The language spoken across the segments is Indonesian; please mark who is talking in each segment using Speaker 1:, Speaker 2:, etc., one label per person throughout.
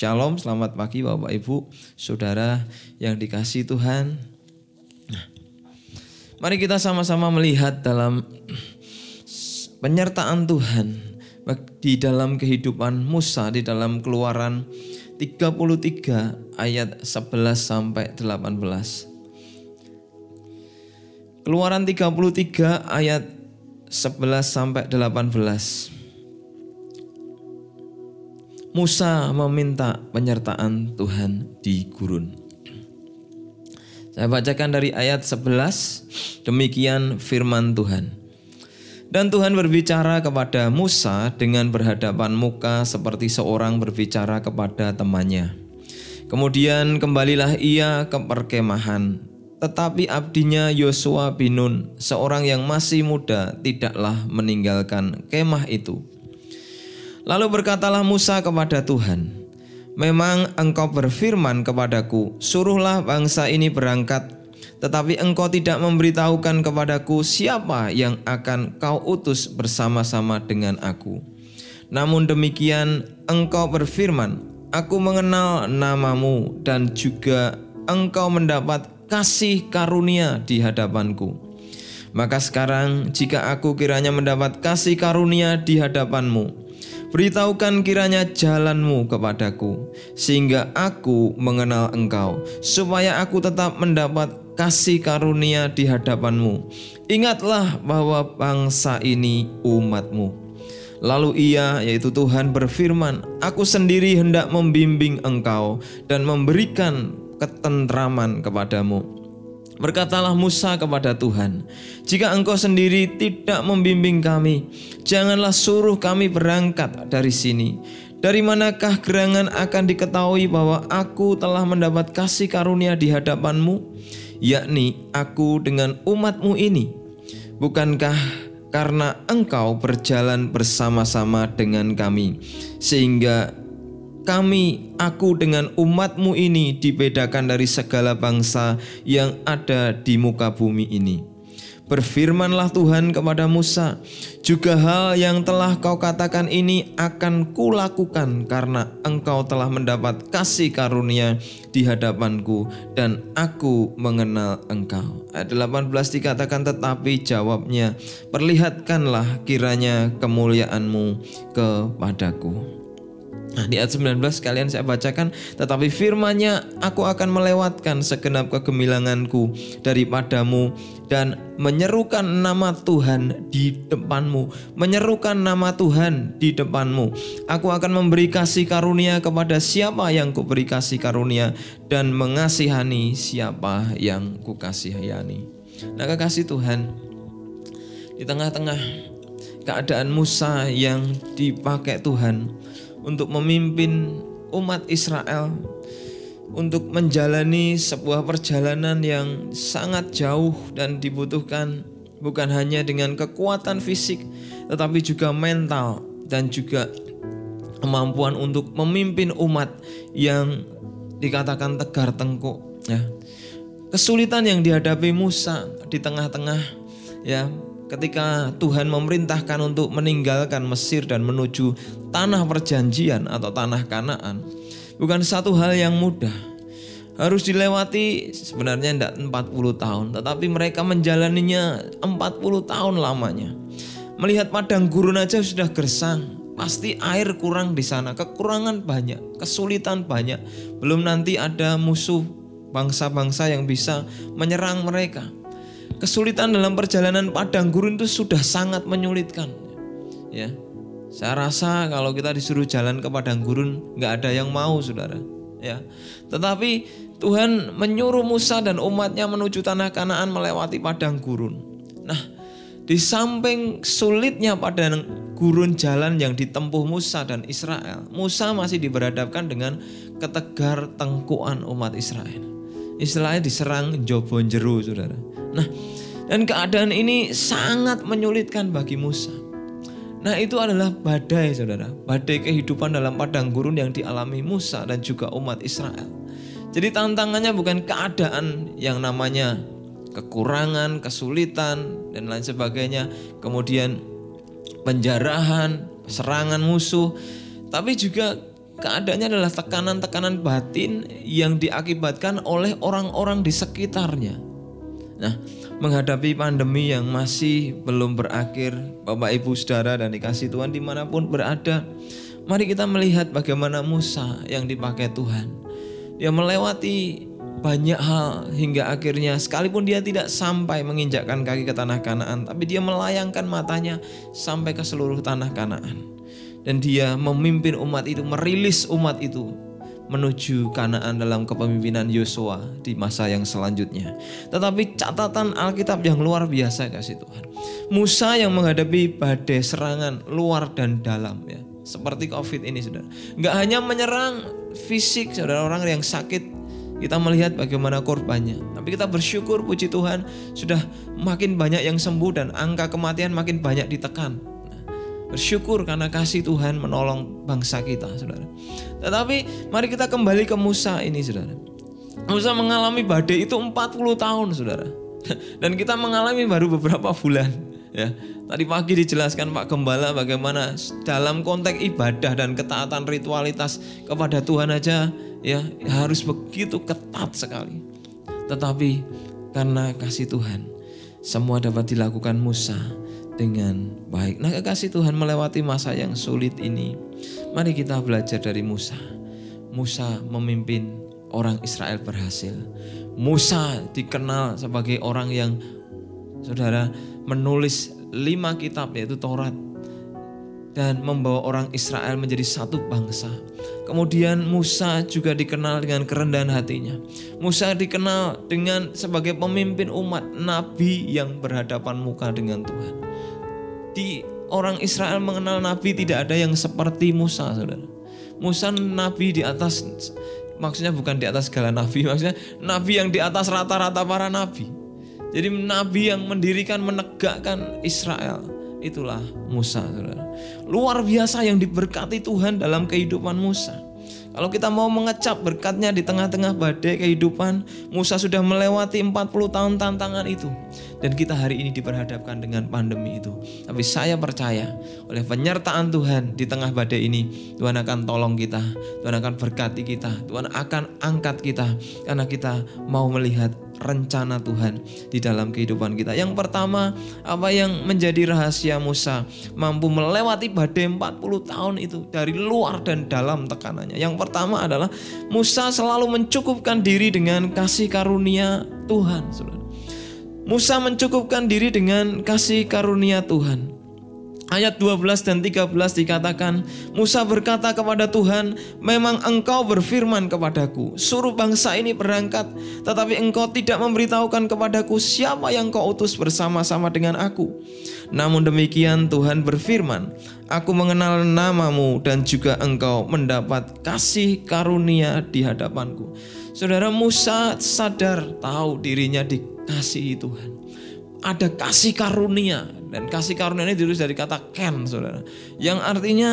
Speaker 1: Shalom, selamat pagi Bapak Ibu, Saudara yang dikasih Tuhan. Mari kita sama-sama melihat dalam penyertaan Tuhan di dalam kehidupan Musa di dalam Keluaran 33 ayat 11 sampai 18. Keluaran 33 ayat 11 sampai 18. Musa meminta penyertaan Tuhan di gurun. Saya bacakan dari ayat 11, demikian firman Tuhan. Dan Tuhan berbicara kepada Musa dengan berhadapan muka seperti seorang berbicara kepada temannya. Kemudian kembalilah ia ke perkemahan, tetapi abdinya Yosua bin Nun, seorang yang masih muda, tidaklah meninggalkan kemah itu. Lalu berkatalah Musa kepada Tuhan, Memang engkau berfirman kepadaku, suruhlah bangsa ini berangkat, tetapi engkau tidak memberitahukan kepadaku siapa yang akan kau utus bersama-sama dengan aku. Namun demikian engkau berfirman, aku mengenal namamu dan juga engkau mendapat kasih karunia di hadapanku. Maka sekarang jika aku kiranya mendapat kasih karunia di hadapanmu, Beritahukan kiranya jalanmu kepadaku, sehingga aku mengenal engkau, supaya aku tetap mendapat kasih karunia di hadapanmu. Ingatlah bahwa bangsa ini umatmu. Lalu ia, yaitu Tuhan berfirman, Aku sendiri hendak membimbing engkau dan memberikan ketentraman kepadamu Berkatalah Musa kepada Tuhan, "Jika engkau sendiri tidak membimbing kami, janganlah suruh kami berangkat dari sini. Dari manakah gerangan akan diketahui bahwa aku telah mendapat kasih karunia di hadapanmu, yakni aku dengan umatmu ini? Bukankah karena engkau berjalan bersama-sama dengan kami, sehingga kami, aku dengan umatmu ini dibedakan dari segala bangsa yang ada di muka bumi ini. Berfirmanlah Tuhan kepada Musa, juga hal yang telah kau katakan ini akan kulakukan karena engkau telah mendapat kasih karunia di hadapanku dan aku mengenal engkau. Ayat 18 dikatakan tetapi jawabnya, perlihatkanlah kiranya kemuliaanmu kepadaku. Nah di ayat 19 kalian saya bacakan Tetapi firmannya aku akan melewatkan segenap kegemilanganku daripadamu Dan menyerukan nama Tuhan di depanmu Menyerukan nama Tuhan di depanmu. Aku akan memberi kasih karunia kepada siapa yang kuberi kasih karunia Dan mengasihani siapa yang kukasihani. Nah kekasih Tuhan Di tengah-tengah keadaan Musa yang dipakai Tuhan untuk memimpin umat Israel untuk menjalani sebuah perjalanan yang sangat jauh dan dibutuhkan bukan hanya dengan kekuatan fisik tetapi juga mental dan juga kemampuan untuk memimpin umat yang dikatakan tegar tengkuk ya. Kesulitan yang dihadapi Musa di tengah-tengah ya ketika Tuhan memerintahkan untuk meninggalkan Mesir dan menuju tanah perjanjian atau tanah Kanaan bukan satu hal yang mudah. Harus dilewati sebenarnya tidak 40 tahun, tetapi mereka menjalaninya 40 tahun lamanya. Melihat padang gurun aja sudah gersang, pasti air kurang di sana, kekurangan banyak, kesulitan banyak. Belum nanti ada musuh bangsa-bangsa yang bisa menyerang mereka. Kesulitan dalam perjalanan padang gurun itu sudah sangat menyulitkan. Ya, saya rasa kalau kita disuruh jalan ke padang gurun nggak ada yang mau, saudara. Ya, tetapi Tuhan menyuruh Musa dan umatnya menuju tanah Kanaan melewati padang gurun. Nah, di samping sulitnya padang gurun jalan yang ditempuh Musa dan Israel, Musa masih diberhadapkan dengan ketegar tengkuan umat Israel. Istilahnya diserang jobon jeru, saudara. Nah, dan keadaan ini sangat menyulitkan bagi Musa. Nah itu adalah badai saudara, badai kehidupan dalam padang gurun yang dialami Musa dan juga umat Israel. Jadi tantangannya bukan keadaan yang namanya kekurangan, kesulitan dan lain sebagainya, kemudian penjarahan, serangan musuh, tapi juga keadaannya adalah tekanan-tekanan batin yang diakibatkan oleh orang-orang di sekitarnya. Nah, menghadapi pandemi yang masih belum berakhir, Bapak Ibu Saudara dan dikasih Tuhan di mana pun berada, mari kita melihat bagaimana Musa yang dipakai Tuhan. Dia melewati banyak hal hingga akhirnya sekalipun dia tidak sampai menginjakkan kaki ke tanah Kanaan, tapi dia melayangkan matanya sampai ke seluruh tanah Kanaan. Dan dia memimpin umat itu, merilis umat itu menuju Kanaan dalam kepemimpinan Yosua di masa yang selanjutnya. Tetapi catatan Alkitab yang luar biasa kasih Tuhan. Musa yang menghadapi badai serangan luar dan dalam ya. Seperti COVID ini saudara. Nggak hanya menyerang fisik saudara orang yang sakit kita melihat bagaimana korbannya. Tapi kita bersyukur puji Tuhan sudah makin banyak yang sembuh dan angka kematian makin banyak ditekan. Bersyukur karena kasih Tuhan menolong bangsa kita, saudara. Tetapi mari kita kembali ke Musa ini, saudara. Musa mengalami badai itu 40 tahun, saudara. Dan kita mengalami baru beberapa bulan. Ya, tadi pagi dijelaskan Pak Gembala bagaimana dalam konteks ibadah dan ketaatan ritualitas kepada Tuhan aja ya harus begitu ketat sekali. Tetapi karena kasih Tuhan semua dapat dilakukan Musa dengan baik. Nah, kekasih Tuhan melewati masa yang sulit ini. Mari kita belajar dari Musa. Musa memimpin orang Israel berhasil. Musa dikenal sebagai orang yang saudara menulis lima kitab yaitu Taurat dan membawa orang Israel menjadi satu bangsa. Kemudian Musa juga dikenal dengan kerendahan hatinya. Musa dikenal dengan sebagai pemimpin umat nabi yang berhadapan muka dengan Tuhan. Di orang Israel mengenal nabi tidak ada yang seperti Musa, Saudara. Musa nabi di atas maksudnya bukan di atas segala nabi, maksudnya nabi yang di atas rata-rata para nabi. Jadi nabi yang mendirikan menegakkan Israel Itulah Musa, saudara. Luar biasa yang diberkati Tuhan dalam kehidupan Musa. Kalau kita mau mengecap berkatnya di tengah-tengah badai kehidupan, Musa sudah melewati 40 tahun tantangan itu. Dan kita hari ini diperhadapkan dengan pandemi itu. Tapi saya percaya oleh penyertaan Tuhan di tengah badai ini, Tuhan akan tolong kita, Tuhan akan berkati kita, Tuhan akan angkat kita karena kita mau melihat rencana Tuhan di dalam kehidupan kita. Yang pertama, apa yang menjadi rahasia Musa mampu melewati badai 40 tahun itu dari luar dan dalam tekanannya. Yang pertama adalah Musa selalu mencukupkan diri dengan kasih karunia Tuhan, Musa mencukupkan diri dengan kasih karunia Tuhan. Ayat 12 dan 13 dikatakan, Musa berkata kepada Tuhan, memang engkau berfirman kepadaku, suruh bangsa ini berangkat, tetapi engkau tidak memberitahukan kepadaku siapa yang kau utus bersama-sama dengan aku. Namun demikian Tuhan berfirman, aku mengenal namamu dan juga engkau mendapat kasih karunia di hadapanku. Saudara Musa sadar tahu dirinya dikasihi Tuhan ada kasih karunia dan kasih karunia ini ditulis dari kata ken saudara. Yang artinya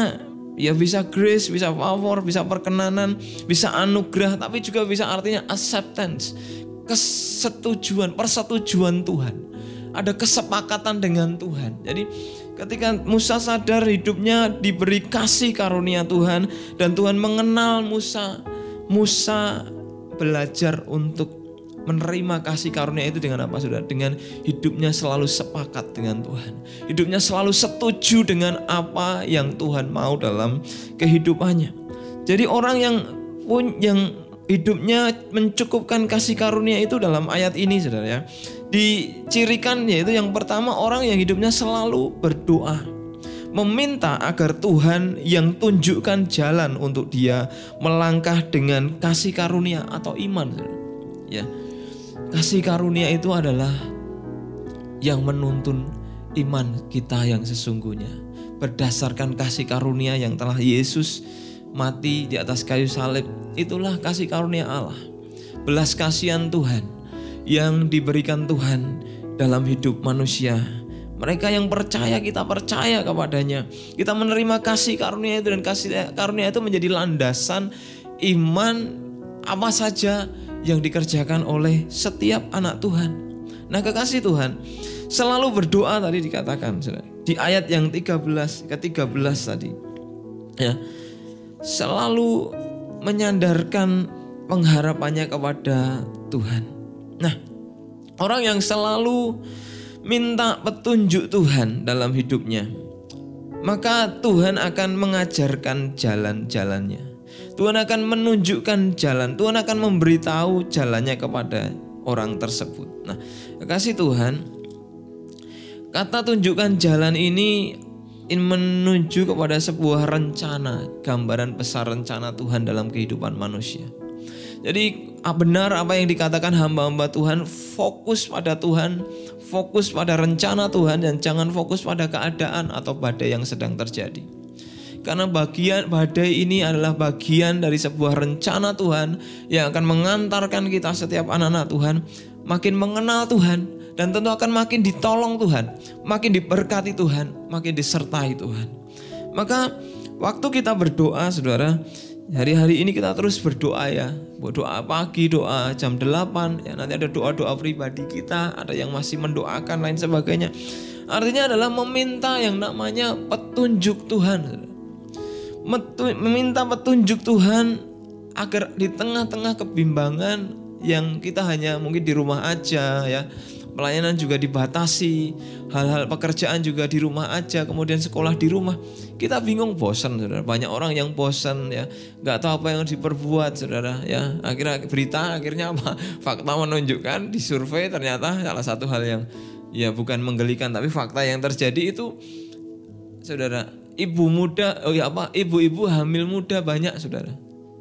Speaker 1: ya bisa grace bisa favor bisa perkenanan bisa anugerah tapi juga bisa artinya acceptance kesetujuan persetujuan Tuhan. Ada kesepakatan dengan Tuhan. Jadi ketika Musa sadar hidupnya diberi kasih karunia Tuhan dan Tuhan mengenal Musa Musa belajar untuk menerima kasih karunia itu dengan apa saudara? Dengan hidupnya selalu sepakat dengan Tuhan. Hidupnya selalu setuju dengan apa yang Tuhan mau dalam kehidupannya. Jadi orang yang pun yang hidupnya mencukupkan kasih karunia itu dalam ayat ini saudara ya. Dicirikan yaitu yang pertama orang yang hidupnya selalu berdoa meminta agar Tuhan yang tunjukkan jalan untuk dia melangkah dengan kasih karunia atau iman. Ya. Kasih karunia itu adalah yang menuntun iman kita yang sesungguhnya. Berdasarkan kasih karunia yang telah Yesus mati di atas kayu salib. Itulah kasih karunia Allah. Belas kasihan Tuhan yang diberikan Tuhan dalam hidup manusia. Mereka yang percaya kita percaya kepadanya. Kita menerima kasih karunia itu dan kasih karunia itu menjadi landasan iman apa saja yang dikerjakan oleh setiap anak Tuhan. Nah kekasih Tuhan selalu berdoa tadi dikatakan di ayat yang 13 ke 13 tadi. Ya. selalu menyandarkan pengharapannya kepada Tuhan. Nah, orang yang selalu minta petunjuk Tuhan dalam hidupnya, maka Tuhan akan mengajarkan jalan-jalannya. Tuhan akan menunjukkan jalan, Tuhan akan memberitahu jalannya kepada orang tersebut. Nah, kasih Tuhan, kata tunjukkan jalan ini in menuju kepada sebuah rencana, gambaran besar rencana Tuhan dalam kehidupan manusia. Jadi benar apa yang dikatakan hamba-hamba Tuhan, fokus pada Tuhan, fokus pada rencana Tuhan dan jangan fokus pada keadaan atau badai yang sedang terjadi. Karena bagian badai ini adalah bagian dari sebuah rencana Tuhan yang akan mengantarkan kita setiap anak-anak Tuhan makin mengenal Tuhan dan tentu akan makin ditolong Tuhan, makin diberkati Tuhan, makin disertai Tuhan. Maka waktu kita berdoa Saudara, Hari-hari ini kita terus berdoa ya. Doa pagi, doa jam 8. Ya, nanti ada doa-doa pribadi kita, ada yang masih mendoakan lain sebagainya. Artinya adalah meminta yang namanya petunjuk Tuhan. Meminta petunjuk Tuhan agar di tengah-tengah kebimbangan yang kita hanya mungkin di rumah aja ya pelayanan juga dibatasi, hal-hal pekerjaan juga di rumah aja, kemudian sekolah di rumah. Kita bingung bosan, saudara. Banyak orang yang bosan ya, nggak tahu apa yang diperbuat, saudara. Ya, akhirnya berita akhirnya apa? Fakta menunjukkan di survei ternyata salah satu hal yang ya bukan menggelikan, tapi fakta yang terjadi itu, saudara, ibu muda, oh ya apa? Ibu-ibu hamil muda banyak, saudara.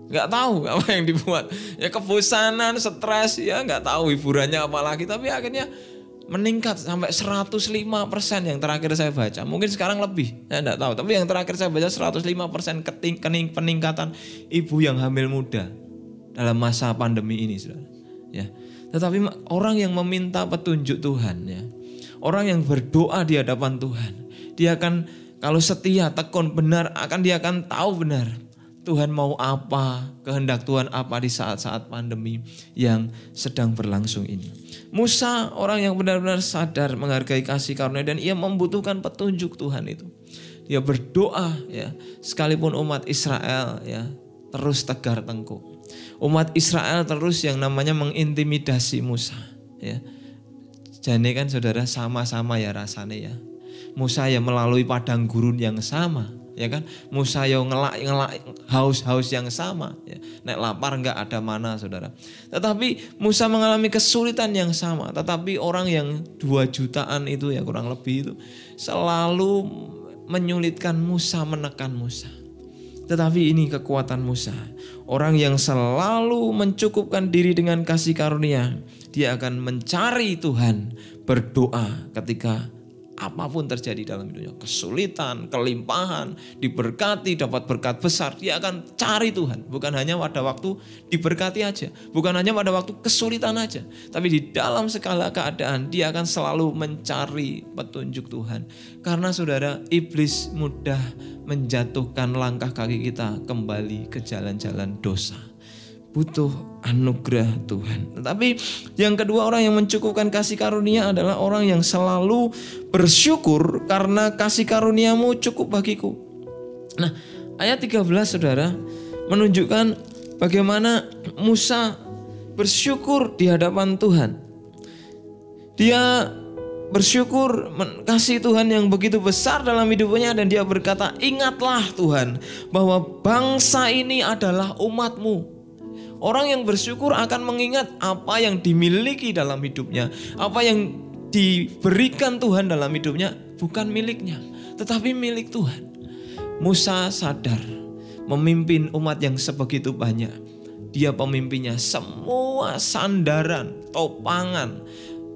Speaker 1: Nggak tahu apa yang dibuat. Ya kebosanan stres ya nggak tahu hiburannya apa lagi. Tapi akhirnya meningkat sampai 105% yang terakhir saya baca. Mungkin sekarang lebih saya nggak tahu. Tapi yang terakhir saya baca 105% keting, kening, peningkatan ibu yang hamil muda dalam masa pandemi ini saudara. Ya. Tetapi orang yang meminta petunjuk Tuhan ya. Orang yang berdoa di hadapan Tuhan dia akan kalau setia tekun benar akan dia akan tahu benar Tuhan mau apa, kehendak Tuhan apa di saat-saat pandemi yang sedang berlangsung ini. Musa orang yang benar-benar sadar menghargai kasih karunia dan ia membutuhkan petunjuk Tuhan itu. Dia berdoa ya, sekalipun umat Israel ya terus tegar tengkuk. Umat Israel terus yang namanya mengintimidasi Musa ya. Jadi kan saudara sama-sama ya rasanya ya. Musa ya melalui padang gurun yang sama ya kan? Musa yo ngelak ngelak haus haus yang sama ya. nek lapar nggak ada mana saudara. Tetapi Musa mengalami kesulitan yang sama. Tetapi orang yang dua jutaan itu ya kurang lebih itu selalu menyulitkan Musa menekan Musa. Tetapi ini kekuatan Musa. Orang yang selalu mencukupkan diri dengan kasih karunia dia akan mencari Tuhan berdoa ketika apa pun terjadi dalam hidupnya, kesulitan, kelimpahan, diberkati, dapat berkat besar, dia akan cari Tuhan. Bukan hanya pada waktu diberkati aja, bukan hanya pada waktu kesulitan aja, tapi di dalam segala keadaan dia akan selalu mencari petunjuk Tuhan. Karena saudara, iblis mudah menjatuhkan langkah kaki kita kembali ke jalan-jalan dosa butuh anugerah Tuhan. Tetapi yang kedua orang yang mencukupkan kasih karunia adalah orang yang selalu bersyukur karena kasih karuniamu cukup bagiku. Nah ayat 13 saudara menunjukkan bagaimana Musa bersyukur di hadapan Tuhan. Dia bersyukur kasih Tuhan yang begitu besar dalam hidupnya dan dia berkata ingatlah Tuhan bahwa bangsa ini adalah umatmu Orang yang bersyukur akan mengingat apa yang dimiliki dalam hidupnya, apa yang diberikan Tuhan dalam hidupnya bukan miliknya, tetapi milik Tuhan. Musa sadar memimpin umat yang sebegitu banyak. Dia pemimpinnya semua sandaran, topangan,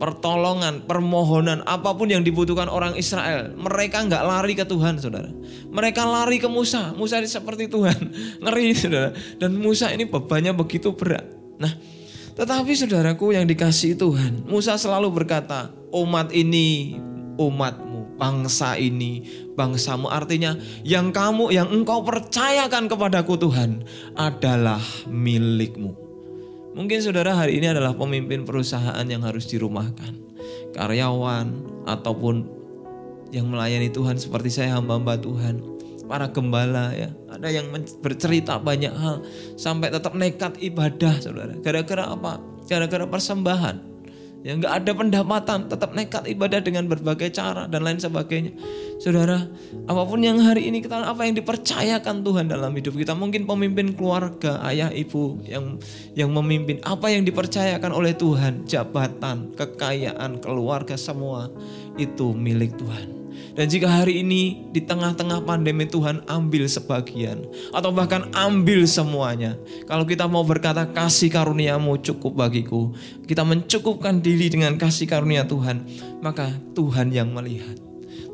Speaker 1: pertolongan, permohonan, apa pun yang dibutuhkan orang Israel. Mereka nggak lari ke Tuhan, saudara. Mereka lari ke Musa. Musa seperti Tuhan. Ngeri, saudara. Dan Musa ini bebannya begitu berat. Nah, tetapi saudaraku yang dikasih Tuhan, Musa selalu berkata, umat ini umatmu, bangsa ini bangsamu. Artinya yang kamu, yang engkau percayakan kepadaku Tuhan adalah milikmu. Mungkin saudara hari ini adalah pemimpin perusahaan yang harus dirumahkan. Karyawan ataupun yang melayani Tuhan seperti saya hamba-hamba Tuhan. para gembala ya. Ada yang bercerita banyak hal sampai tetap nekat ibadah saudara. Gara-gara apa? Gara-gara persembahan. Ya nggak ada pendapatan, tetap nekat ibadah dengan berbagai cara dan lain sebagainya. Saudara, apa pun yang hari ini kita apa yang dipercayakan Tuhan dalam hidup kita, mungkin pemimpin keluarga, ayah, ibu yang yang memimpin, apa yang dipercayakan oleh Tuhan, jabatan, kekayaan, keluarga semua itu milik Tuhan. Dan jika hari ini di tengah-tengah pandemi Tuhan ambil sebagian atau bahkan ambil semuanya. Kalau kita mau berkata kasih karuniamu cukup bagiku. Kita mencukupkan diri dengan kasih karunia Tuhan. Maka Tuhan yang melihat.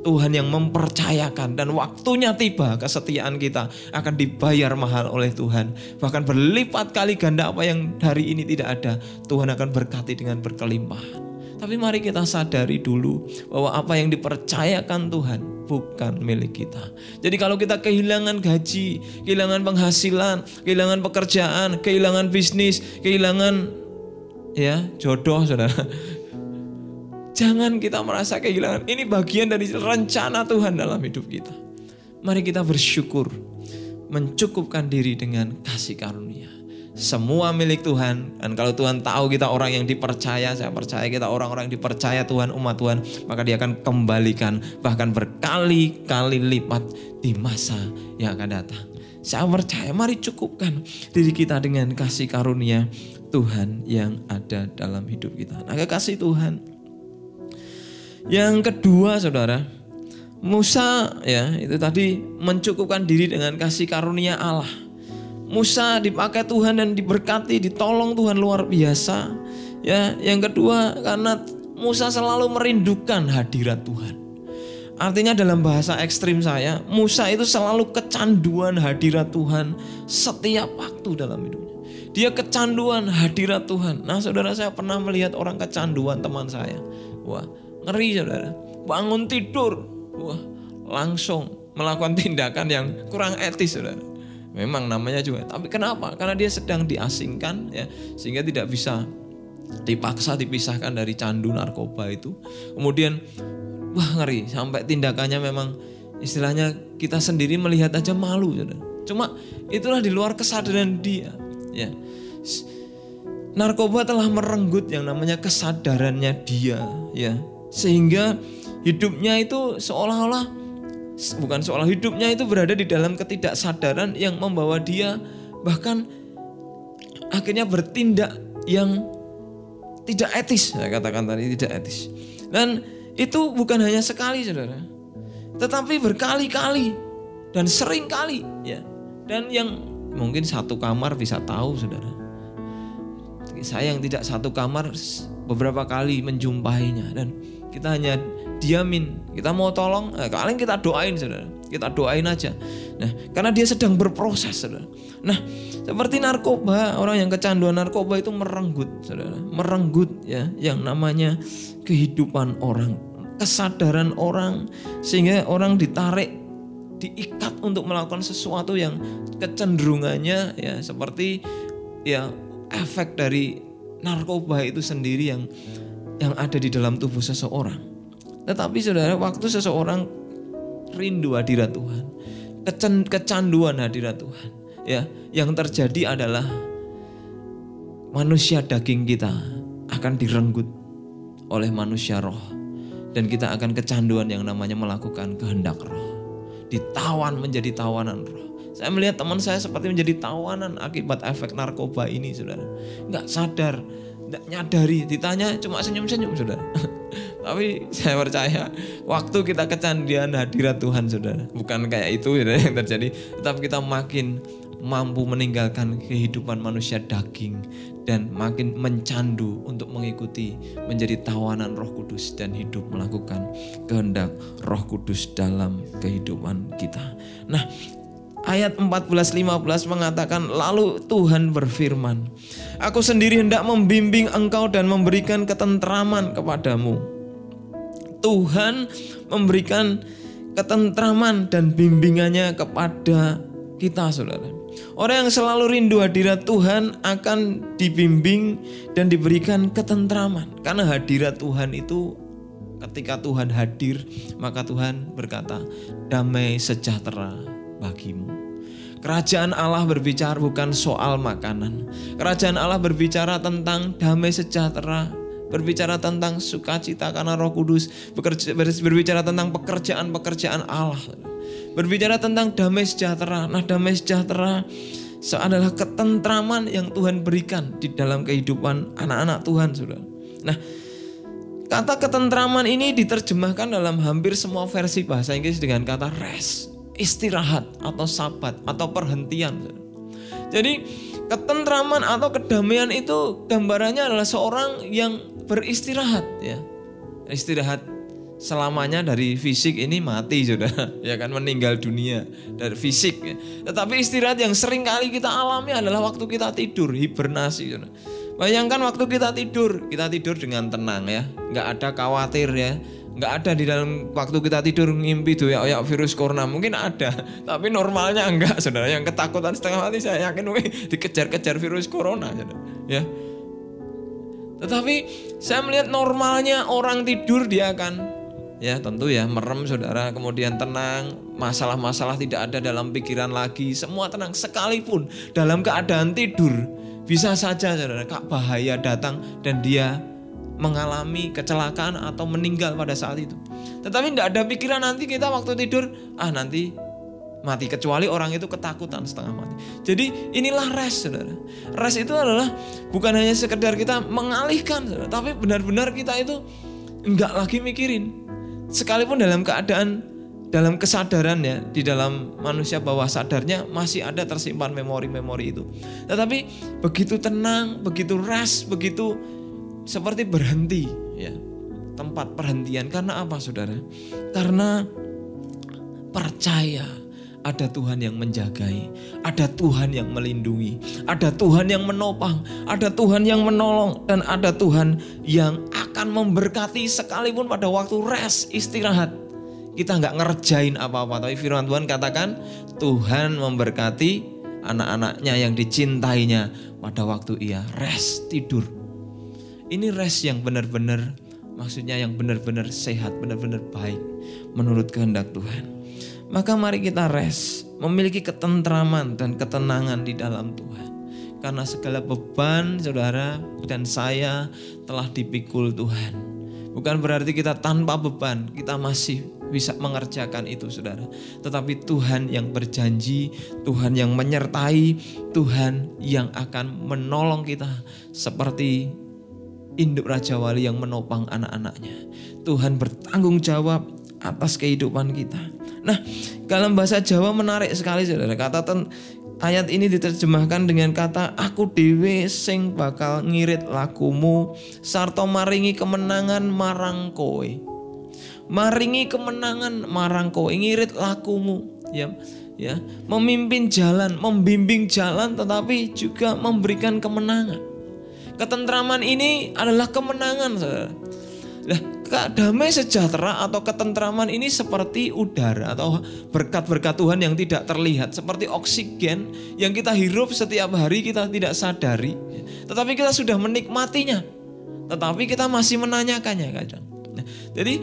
Speaker 1: Tuhan yang mempercayakan dan waktunya tiba kesetiaan kita akan dibayar mahal oleh Tuhan. Bahkan berlipat kali ganda apa yang hari ini tidak ada. Tuhan akan berkati dengan berkelimpahan. Tapi mari kita sadari dulu bahwa apa yang dipercayakan Tuhan bukan milik kita. Jadi kalau kita kehilangan gaji, kehilangan penghasilan, kehilangan pekerjaan, kehilangan bisnis, kehilangan ya jodoh saudara. Jangan kita merasa kehilangan. Ini bagian dari rencana Tuhan dalam hidup kita. Mari kita bersyukur mencukupkan diri dengan kasih karunia. Semua milik Tuhan. Dan kalau Tuhan tahu kita orang yang dipercaya, saya percaya kita orang-orang yang dipercaya Tuhan, umat Tuhan, maka dia akan kembalikan bahkan berkali-kali lipat di masa yang akan datang. Saya percaya, mari cukupkan diri kita dengan kasih karunia Tuhan yang ada dalam hidup kita. Nah, kasih Tuhan. Yang kedua, saudara, Musa ya itu tadi mencukupkan diri dengan kasih karunia Allah. Musa dipakai Tuhan dan diberkati, ditolong Tuhan luar biasa. Ya, yang kedua karena Musa selalu merindukan hadirat Tuhan. Artinya dalam bahasa ekstrim saya, Musa itu selalu kecanduan hadirat Tuhan setiap waktu dalam hidupnya. Dia kecanduan hadirat Tuhan. Nah saudara saya pernah melihat orang kecanduan teman saya. Wah ngeri saudara. Bangun tidur. Wah langsung melakukan tindakan yang kurang etis saudara Memang namanya juga. Tapi kenapa? Karena dia sedang diasingkan ya sehingga tidak bisa dipaksa dipisahkan dari candu narkoba itu. Kemudian wah ngeri sampai tindakannya memang istilahnya kita sendiri melihat aja malu. Ya. Cuma itulah di luar kesadaran dia. Ya. Narkoba telah merenggut yang namanya kesadarannya dia ya. Sehingga hidupnya itu seolah-olah bukan soal hidupnya itu berada di dalam ketidaksadaran yang membawa dia bahkan akhirnya bertindak yang tidak etis saya katakan tadi tidak etis. Dan itu bukan hanya sekali saudara tetapi berkali-kali dan sering kali ya. Dan yang mungkin satu kamar bisa tahu saudara. Saya yang tidak satu kamar beberapa kali menjumpainya. Dan kita hanya diamin. Kita mau tolong, eh, kalian kita doain saudara. Kita doain aja. Nah, karena dia sedang berproses saudara. Nah, seperti narkoba, orang yang kecanduan narkoba itu merenggut saudara. Merenggut ya yang namanya kehidupan orang. Kesadaran orang. Sehingga orang ditarik, diikat untuk melakukan sesuatu yang kecenderungannya ya seperti ya efek dari narkoba itu sendiri yang yang ada di dalam tubuh seseorang. Tetapi saudara, waktu seseorang rindu hadirat Tuhan, kecanduan hadirat Tuhan, ya, yang terjadi adalah manusia daging kita akan direnggut oleh manusia roh dan kita akan kecanduan yang namanya melakukan kehendak roh. Ditawan menjadi tawanan roh. Saya melihat teman saya seperti menjadi tawanan akibat efek narkoba ini, saudara. Nggak sadar, nggak nyadari, ditanya cuma senyum-senyum, saudara. Tapi saya percaya waktu kita kecandian hadirat Tuhan saudara. Bukan kayak itu saudara, yang terjadi. Tetapi kita makin mampu meninggalkan kehidupan manusia daging dan makin mencandu untuk mengikuti menjadi tawanan Roh Kudus dan hidup melakukan kehendak Roh Kudus dalam kehidupan kita. Nah, ayat 14-15 mengatakan lalu Tuhan berfirman, Aku sendiri hendak membimbing engkau dan memberikan ketentraman kepadamu Tuhan memberikan ketentraman dan bimbingannya kepada kita saudara. Orang yang selalu rindu hadirat Tuhan akan dibimbing dan diberikan ketentraman. Karena hadirat Tuhan itu ketika Tuhan hadir maka Tuhan berkata damai sejahtera bagimu. Kerajaan Allah berbicara bukan soal makanan. Kerajaan Allah berbicara tentang damai sejahtera, berbicara tentang sukacita karena Roh Kudus, berbicara tentang pekerjaan-pekerjaan Allah. Berbicara tentang damai sejahtera. Nah, damai sejahtera adalah ketentraman yang Tuhan berikan di dalam kehidupan anak-anak Tuhan, Saudara. Nah, kata ketentraman ini diterjemahkan dalam hampir semua versi bahasa Inggris dengan kata rest istirahat atau sabat atau perhentian. Jadi ketentraman atau kedamaian itu gambarannya adalah seorang yang beristirahat ya. Istirahat selamanya dari fisik ini mati sudah ya kan meninggal dunia dari fisik ya. Tetapi istirahat yang sering kali kita alami adalah waktu kita tidur hibernasi sudah. Bayangkan waktu kita tidur, kita tidur dengan tenang ya, nggak ada khawatir ya, nggak ada di dalam waktu kita tidur ngimpi tuh ya, ya virus corona. Mungkin ada tapi normalnya enggak saudara. Yang ketakutan setengah mati saya yakin mungkin dikejar-kejar virus corona ya. Tetapi saya melihat normalnya orang tidur dia akan ya tentu ya merem saudara. Kemudian tenang masalah-masalah tidak ada dalam pikiran lagi. Semua tenang sekalipun dalam keadaan tidur. Bisa saja saudara kak bahaya datang dan dia mengalami kecelakaan atau meninggal pada saat itu. Tetapi tidak ada pikiran nanti kita waktu tidur, ah nanti mati. Kecuali orang itu ketakutan setengah mati. Jadi inilah rest saudara. Rest itu adalah bukan hanya sekedar kita mengalihkan saudara. Tapi benar-benar kita itu enggak lagi mikirin. Sekalipun dalam keadaan dalam kesadaran ya di dalam manusia bawah sadarnya masih ada tersimpan memori-memori itu. Tetapi begitu tenang, begitu rest, begitu seperti berhenti ya tempat perhentian karena apa saudara karena percaya ada Tuhan yang menjagai, ada Tuhan yang melindungi, ada Tuhan yang menopang, ada Tuhan yang menolong, dan ada Tuhan yang akan memberkati sekalipun pada waktu rest, istirahat. Kita nggak ngerjain apa-apa, tapi firman Tuhan katakan Tuhan memberkati anak-anaknya yang dicintainya pada waktu ia rest, tidur. Ini rest yang benar-benar maksudnya yang benar-benar sehat, benar-benar baik menurut kehendak Tuhan. Maka mari kita rest, memiliki ketentraman dan ketenangan di dalam Tuhan. Karena segala beban saudara dan saya telah dipikul Tuhan. Bukan berarti kita tanpa beban, kita masih bisa mengerjakan itu saudara. Tetapi Tuhan yang berjanji, Tuhan yang menyertai, Tuhan yang akan menolong kita seperti induk Raja Wali yang menopang anak-anaknya. Tuhan bertanggung jawab atas kehidupan kita. Nah, dalam bahasa Jawa menarik sekali saudara. Kata ten, ayat ini diterjemahkan dengan kata aku dewe sing bakal ngirit lakumu sarto maringi kemenangan marang kowe. Maringi kemenangan marang kowe ngirit lakumu ya ya memimpin jalan membimbing jalan tetapi juga memberikan kemenangan Ketentraman ini adalah kemenangan, saudara. Nah, damai sejahtera atau ketentraman ini seperti udara atau berkat-berkat Tuhan yang tidak terlihat, seperti oksigen yang kita hirup setiap hari kita tidak sadari, tetapi kita sudah menikmatinya, tetapi kita masih menanyakannya kadang. Nah, jadi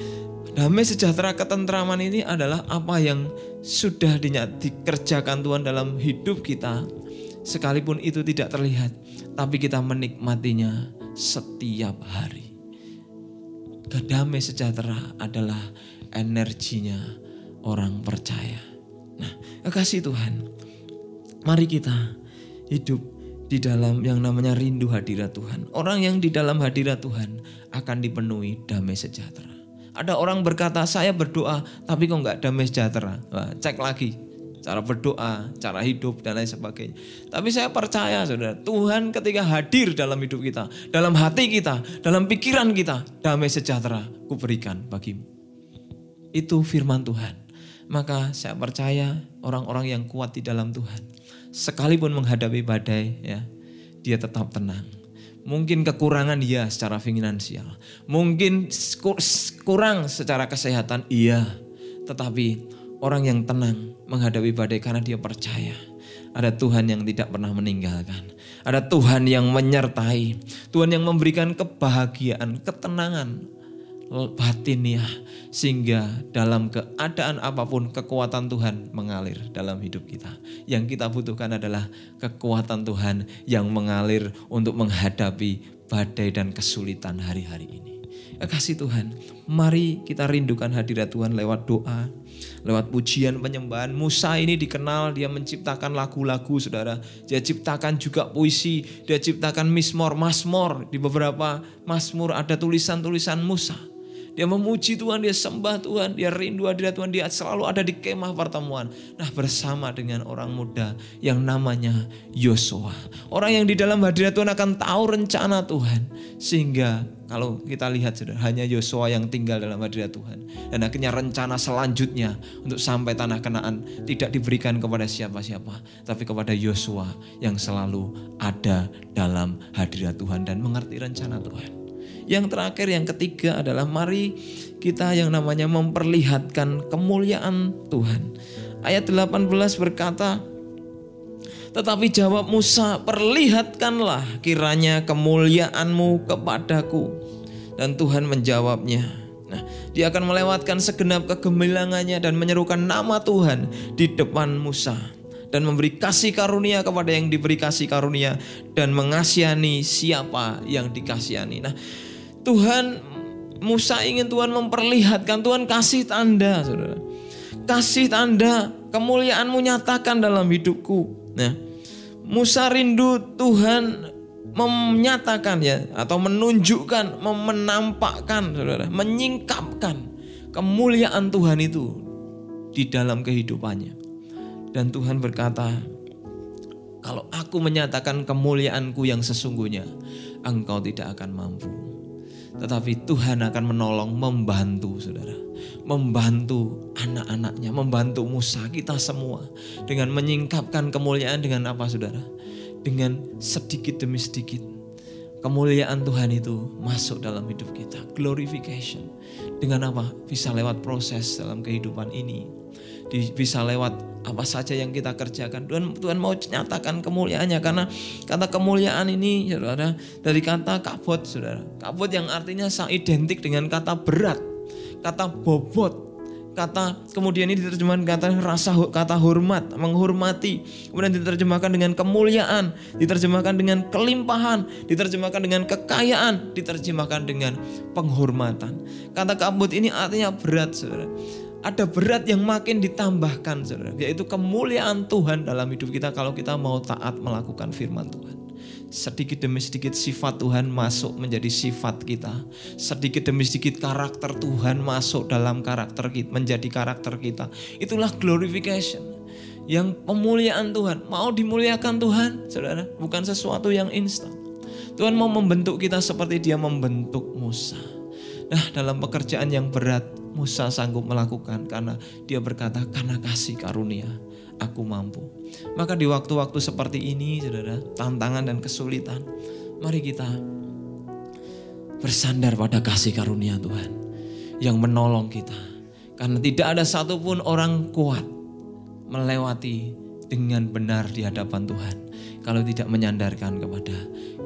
Speaker 1: damai sejahtera ketentraman ini adalah apa yang sudah dikerjakan Tuhan dalam hidup kita, sekalipun itu tidak terlihat tapi kita menikmatinya setiap hari. Kedamai sejahtera adalah energinya orang percaya. Nah, kekasih Tuhan, mari kita hidup di dalam yang namanya rindu hadirat Tuhan. Orang yang di dalam hadirat Tuhan akan dipenuhi damai sejahtera. Ada orang berkata, saya berdoa tapi kok nggak damai sejahtera. Wah, cek lagi, cara berdoa, cara hidup dan lain sebagainya. Tapi saya percaya Saudara, Tuhan ketika hadir dalam hidup kita, dalam hati kita, dalam pikiran kita, damai sejahtera kuberikan bagimu. Itu firman Tuhan. Maka saya percaya orang-orang yang kuat di dalam Tuhan, sekalipun menghadapi badai ya, dia tetap tenang. Mungkin kekurangan dia secara finansial. Mungkin kurang secara kesehatan iya. Tetapi orang yang tenang menghadapi badai karena dia percaya. Ada Tuhan yang tidak pernah meninggalkan. Ada Tuhan yang menyertai. Tuhan yang memberikan kebahagiaan, ketenangan. batiniah sehingga dalam keadaan apa pun kekuatan Tuhan mengalir dalam hidup kita. Yang kita butuhkan adalah kekuatan Tuhan yang mengalir untuk menghadapi badai dan kesulitan hari-hari ini. Ya, kasih Tuhan, mari kita rindukan hadirat Tuhan lewat doa, lewat pujian penyembahan. Musa ini dikenal dia menciptakan lagu-lagu saudara. Dia ciptakan juga puisi, dia ciptakan mismor, masmor. Di beberapa masmur ada tulisan-tulisan Musa. Dia memuji Tuhan, dia sembah Tuhan, dia rindu hadirat Tuhan, dia selalu ada di kemah pertemuan. Nah bersama dengan orang muda yang namanya Yosua. Orang yang di dalam hadirat Tuhan akan tahu rencana Tuhan. Sehingga kalau kita lihat sudah hanya Yosua yang tinggal dalam hadirat Tuhan. Dan akhirnya rencana selanjutnya untuk sampai tanah kenaan tidak diberikan kepada siapa-siapa. Tapi kepada Yosua yang selalu ada dalam hadirat Tuhan dan mengerti rencana Tuhan. Yang terakhir, yang ketiga adalah mari kita yang namanya memperlihatkan kemuliaan Tuhan. Ayat 18 berkata, tetapi jawab Musa, perlihatkanlah kiranya kemuliaanmu kepadaku. Dan Tuhan menjawabnya, Nah, dia akan melewatkan segenap kegemilangannya dan menyerukan nama Tuhan di depan Musa dan memberi kasih karunia kepada yang diberi kasih karunia dan mengasihani siapa yang dikasihani. Nah, Tuhan Musa ingin Tuhan memperlihatkan Tuhan kasih tanda saudara kasih tanda kemuliaanmu nyatakan dalam hidupku nah Musa rindu Tuhan menyatakan ya atau menunjukkan menampakkan saudara menyingkapkan kemuliaan Tuhan itu di dalam kehidupannya. Dan Tuhan berkata kalau aku menyatakan kemuliaanku yang sesungguhnya engkau tidak akan mampu tetapi Tuhan akan menolong, membantu saudara. Membantu anak-anaknya, membantu Musa kita semua. Dengan menyingkapkan kemuliaan dengan apa saudara? Dengan sedikit demi sedikit. Kemuliaan Tuhan itu masuk dalam hidup kita. Glorification. Dengan apa? Bisa lewat proses dalam kehidupan ini bisa lewat apa saja yang kita kerjakan. Tuhan Tuhan mau nyatakan kemuliaannya karena kata kemuliaan ini saudara dari kata kabot saudara. Kabot yang artinya identik dengan kata berat, kata bobot, kata kemudian ini diterjemahkan kata rasa kata hormat menghormati kemudian diterjemahkan dengan kemuliaan diterjemahkan dengan kelimpahan diterjemahkan dengan kekayaan diterjemahkan dengan penghormatan kata kabut ini artinya berat saudara ada berat yang makin ditambahkan saudara, yaitu kemuliaan Tuhan dalam hidup kita kalau kita mau taat melakukan firman Tuhan. Sedikit demi sedikit sifat Tuhan masuk menjadi sifat kita. Sedikit demi sedikit karakter Tuhan masuk dalam karakter kita, menjadi karakter kita. Itulah glorification. Yang pemuliaan Tuhan, mau dimuliakan Tuhan, Saudara, bukan sesuatu yang instan. Tuhan mau membentuk kita seperti dia membentuk Musa. Nah, dalam pekerjaan yang berat, Musa sanggup melakukan karena dia berkata karena kasih karunia aku mampu. Maka di waktu-waktu seperti ini saudara tantangan dan kesulitan mari kita bersandar pada kasih karunia Tuhan yang menolong kita. Karena tidak ada satupun orang kuat melewati dengan benar di hadapan Tuhan kalau tidak menyandarkan kepada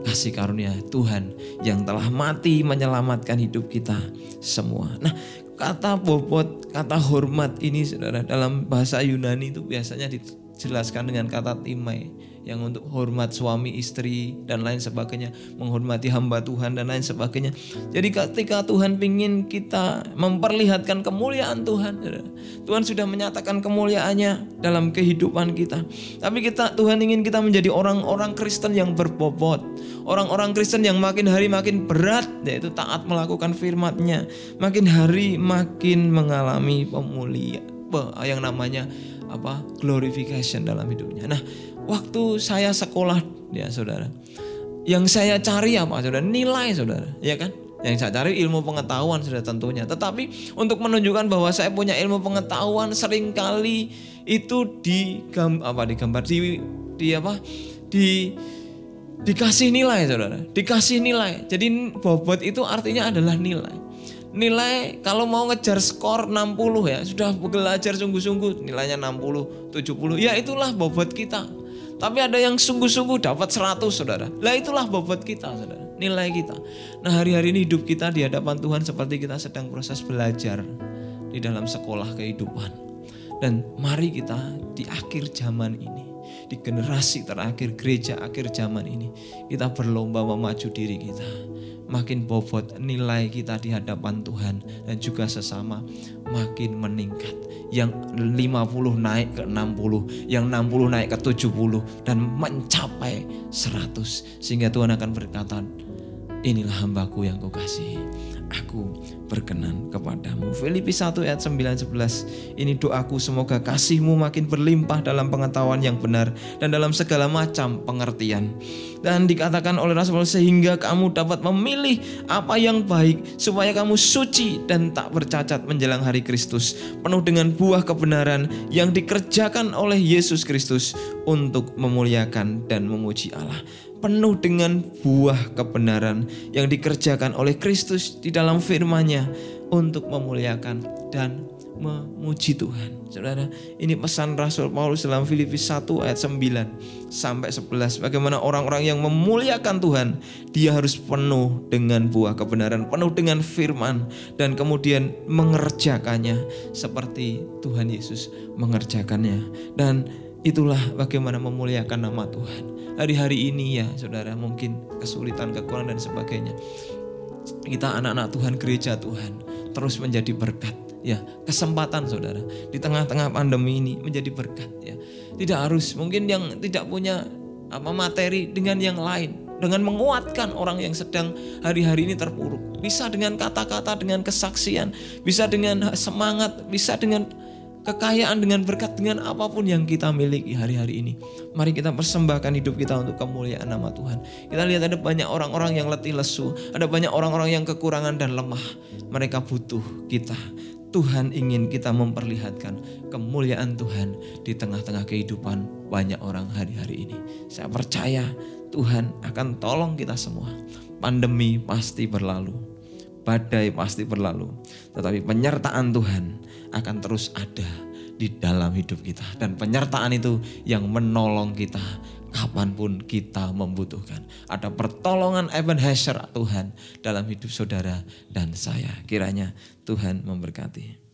Speaker 1: kasih karunia Tuhan yang telah mati menyelamatkan hidup kita semua. Nah, kata bobot, kata hormat ini saudara dalam bahasa Yunani itu biasanya dijelaskan dengan kata timai yang untuk hormat suami istri dan lain sebagainya, menghormati hamba Tuhan dan lain sebagainya. Jadi ketika Tuhan ingin kita memperlihatkan kemuliaan Tuhan, Tuhan sudah menyatakan kemuliaannya dalam kehidupan kita. Tapi kita Tuhan ingin kita menjadi orang-orang Kristen yang berbobot, orang-orang Kristen yang makin hari makin berat, yaitu taat melakukan firman-Nya, makin hari makin mengalami pemulihan yang namanya apa glorification dalam hidupnya. Nah, waktu saya sekolah ya saudara. Yang saya cari apa saudara? Nilai saudara. Ya kan? Yang saya cari ilmu pengetahuan sudah tentunya. Tetapi untuk menunjukkan bahwa saya punya ilmu pengetahuan sering kali itu di apa digambar di di apa? Di dikasih nilai saudara. Dikasih nilai. Jadi bobot itu artinya adalah nilai. Nilai kalau mau ngejar skor 60 ya sudah belajar sungguh-sungguh nilainya 60 70 ya itulah bobot kita tapi ada yang sungguh-sungguh dapat 100 saudara. Lah itulah bobot kita saudara. nilai kita. Nah hari-hari ini hidup kita di hadapan Tuhan seperti kita sedang proses belajar di dalam sekolah kehidupan. Dan mari kita di akhir zaman ini, di generasi terakhir gereja akhir zaman ini, kita berlomba memacu diri kita. Makin bobot nilai kita di hadapan Tuhan dan juga sesama makin meningkat. Yang 50 naik ke 60, yang 60 naik ke 70 dan mencapai 100 sehingga Tuhan akan berkata, inilah hambaku yang kau kasihi. Aku berkenan kepadamu. Filipi 1 ayat 9 11. Ini doaku semoga kasihmu makin berlimpah dalam pengetahuan yang benar dan dalam segala macam pengertian. Dan dikatakan oleh Rasul sehingga kamu dapat memilih apa yang baik supaya kamu suci dan tak bercacat menjelang hari Kristus penuh dengan buah kebenaran yang dikerjakan oleh Yesus Kristus untuk memuliakan dan memuji Allah penuh dengan buah kebenaran yang dikerjakan oleh Kristus di dalam firman-Nya untuk memuliakan dan memuji Tuhan. Saudara, ini pesan Rasul Paulus dalam Filipi 1 ayat 9 sampai 11. Bagaimana orang-orang yang memuliakan Tuhan, dia harus penuh dengan buah kebenaran, penuh dengan firman dan kemudian mengerjakannya seperti Tuhan Yesus mengerjakannya. Dan itulah bagaimana memuliakan nama Tuhan hari-hari ini ya saudara mungkin kesulitan, kekurangan dan sebagainya. Kita anak-anak Tuhan, gereja Tuhan terus menjadi berkat ya. Kesempatan saudara di tengah-tengah pandemi ini menjadi berkat ya. Tidak harus mungkin yang tidak punya apa materi dengan yang lain. Dengan menguatkan orang yang sedang hari-hari ini terpuruk. Bisa dengan kata-kata dengan kesaksian bisa dengan semangat bisa dengan kekayaan, dengan berkat, dengan apa pun yang kita miliki hari-hari ini. Mari kita persembahkan hidup kita untuk kemuliaan nama Tuhan. Kita lihat ada banyak orang-orang yang letih lesu, ada banyak orang-orang yang kekurangan dan lemah. Mereka butuh kita. Tuhan ingin kita memperlihatkan kemuliaan Tuhan di tengah-tengah kehidupan banyak orang hari-hari ini. Saya percaya Tuhan akan tolong kita semua. Pandemi pasti berlalu, badai pasti berlalu, tetapi penyertaan Tuhan akan terus ada di dalam hidup kita. Dan penyertaan itu yang menolong kita kapan pun kita membutuhkan. Ada pertolongan Ebenezer Tuhan dalam hidup saudara dan saya. Kiranya Tuhan memberkati.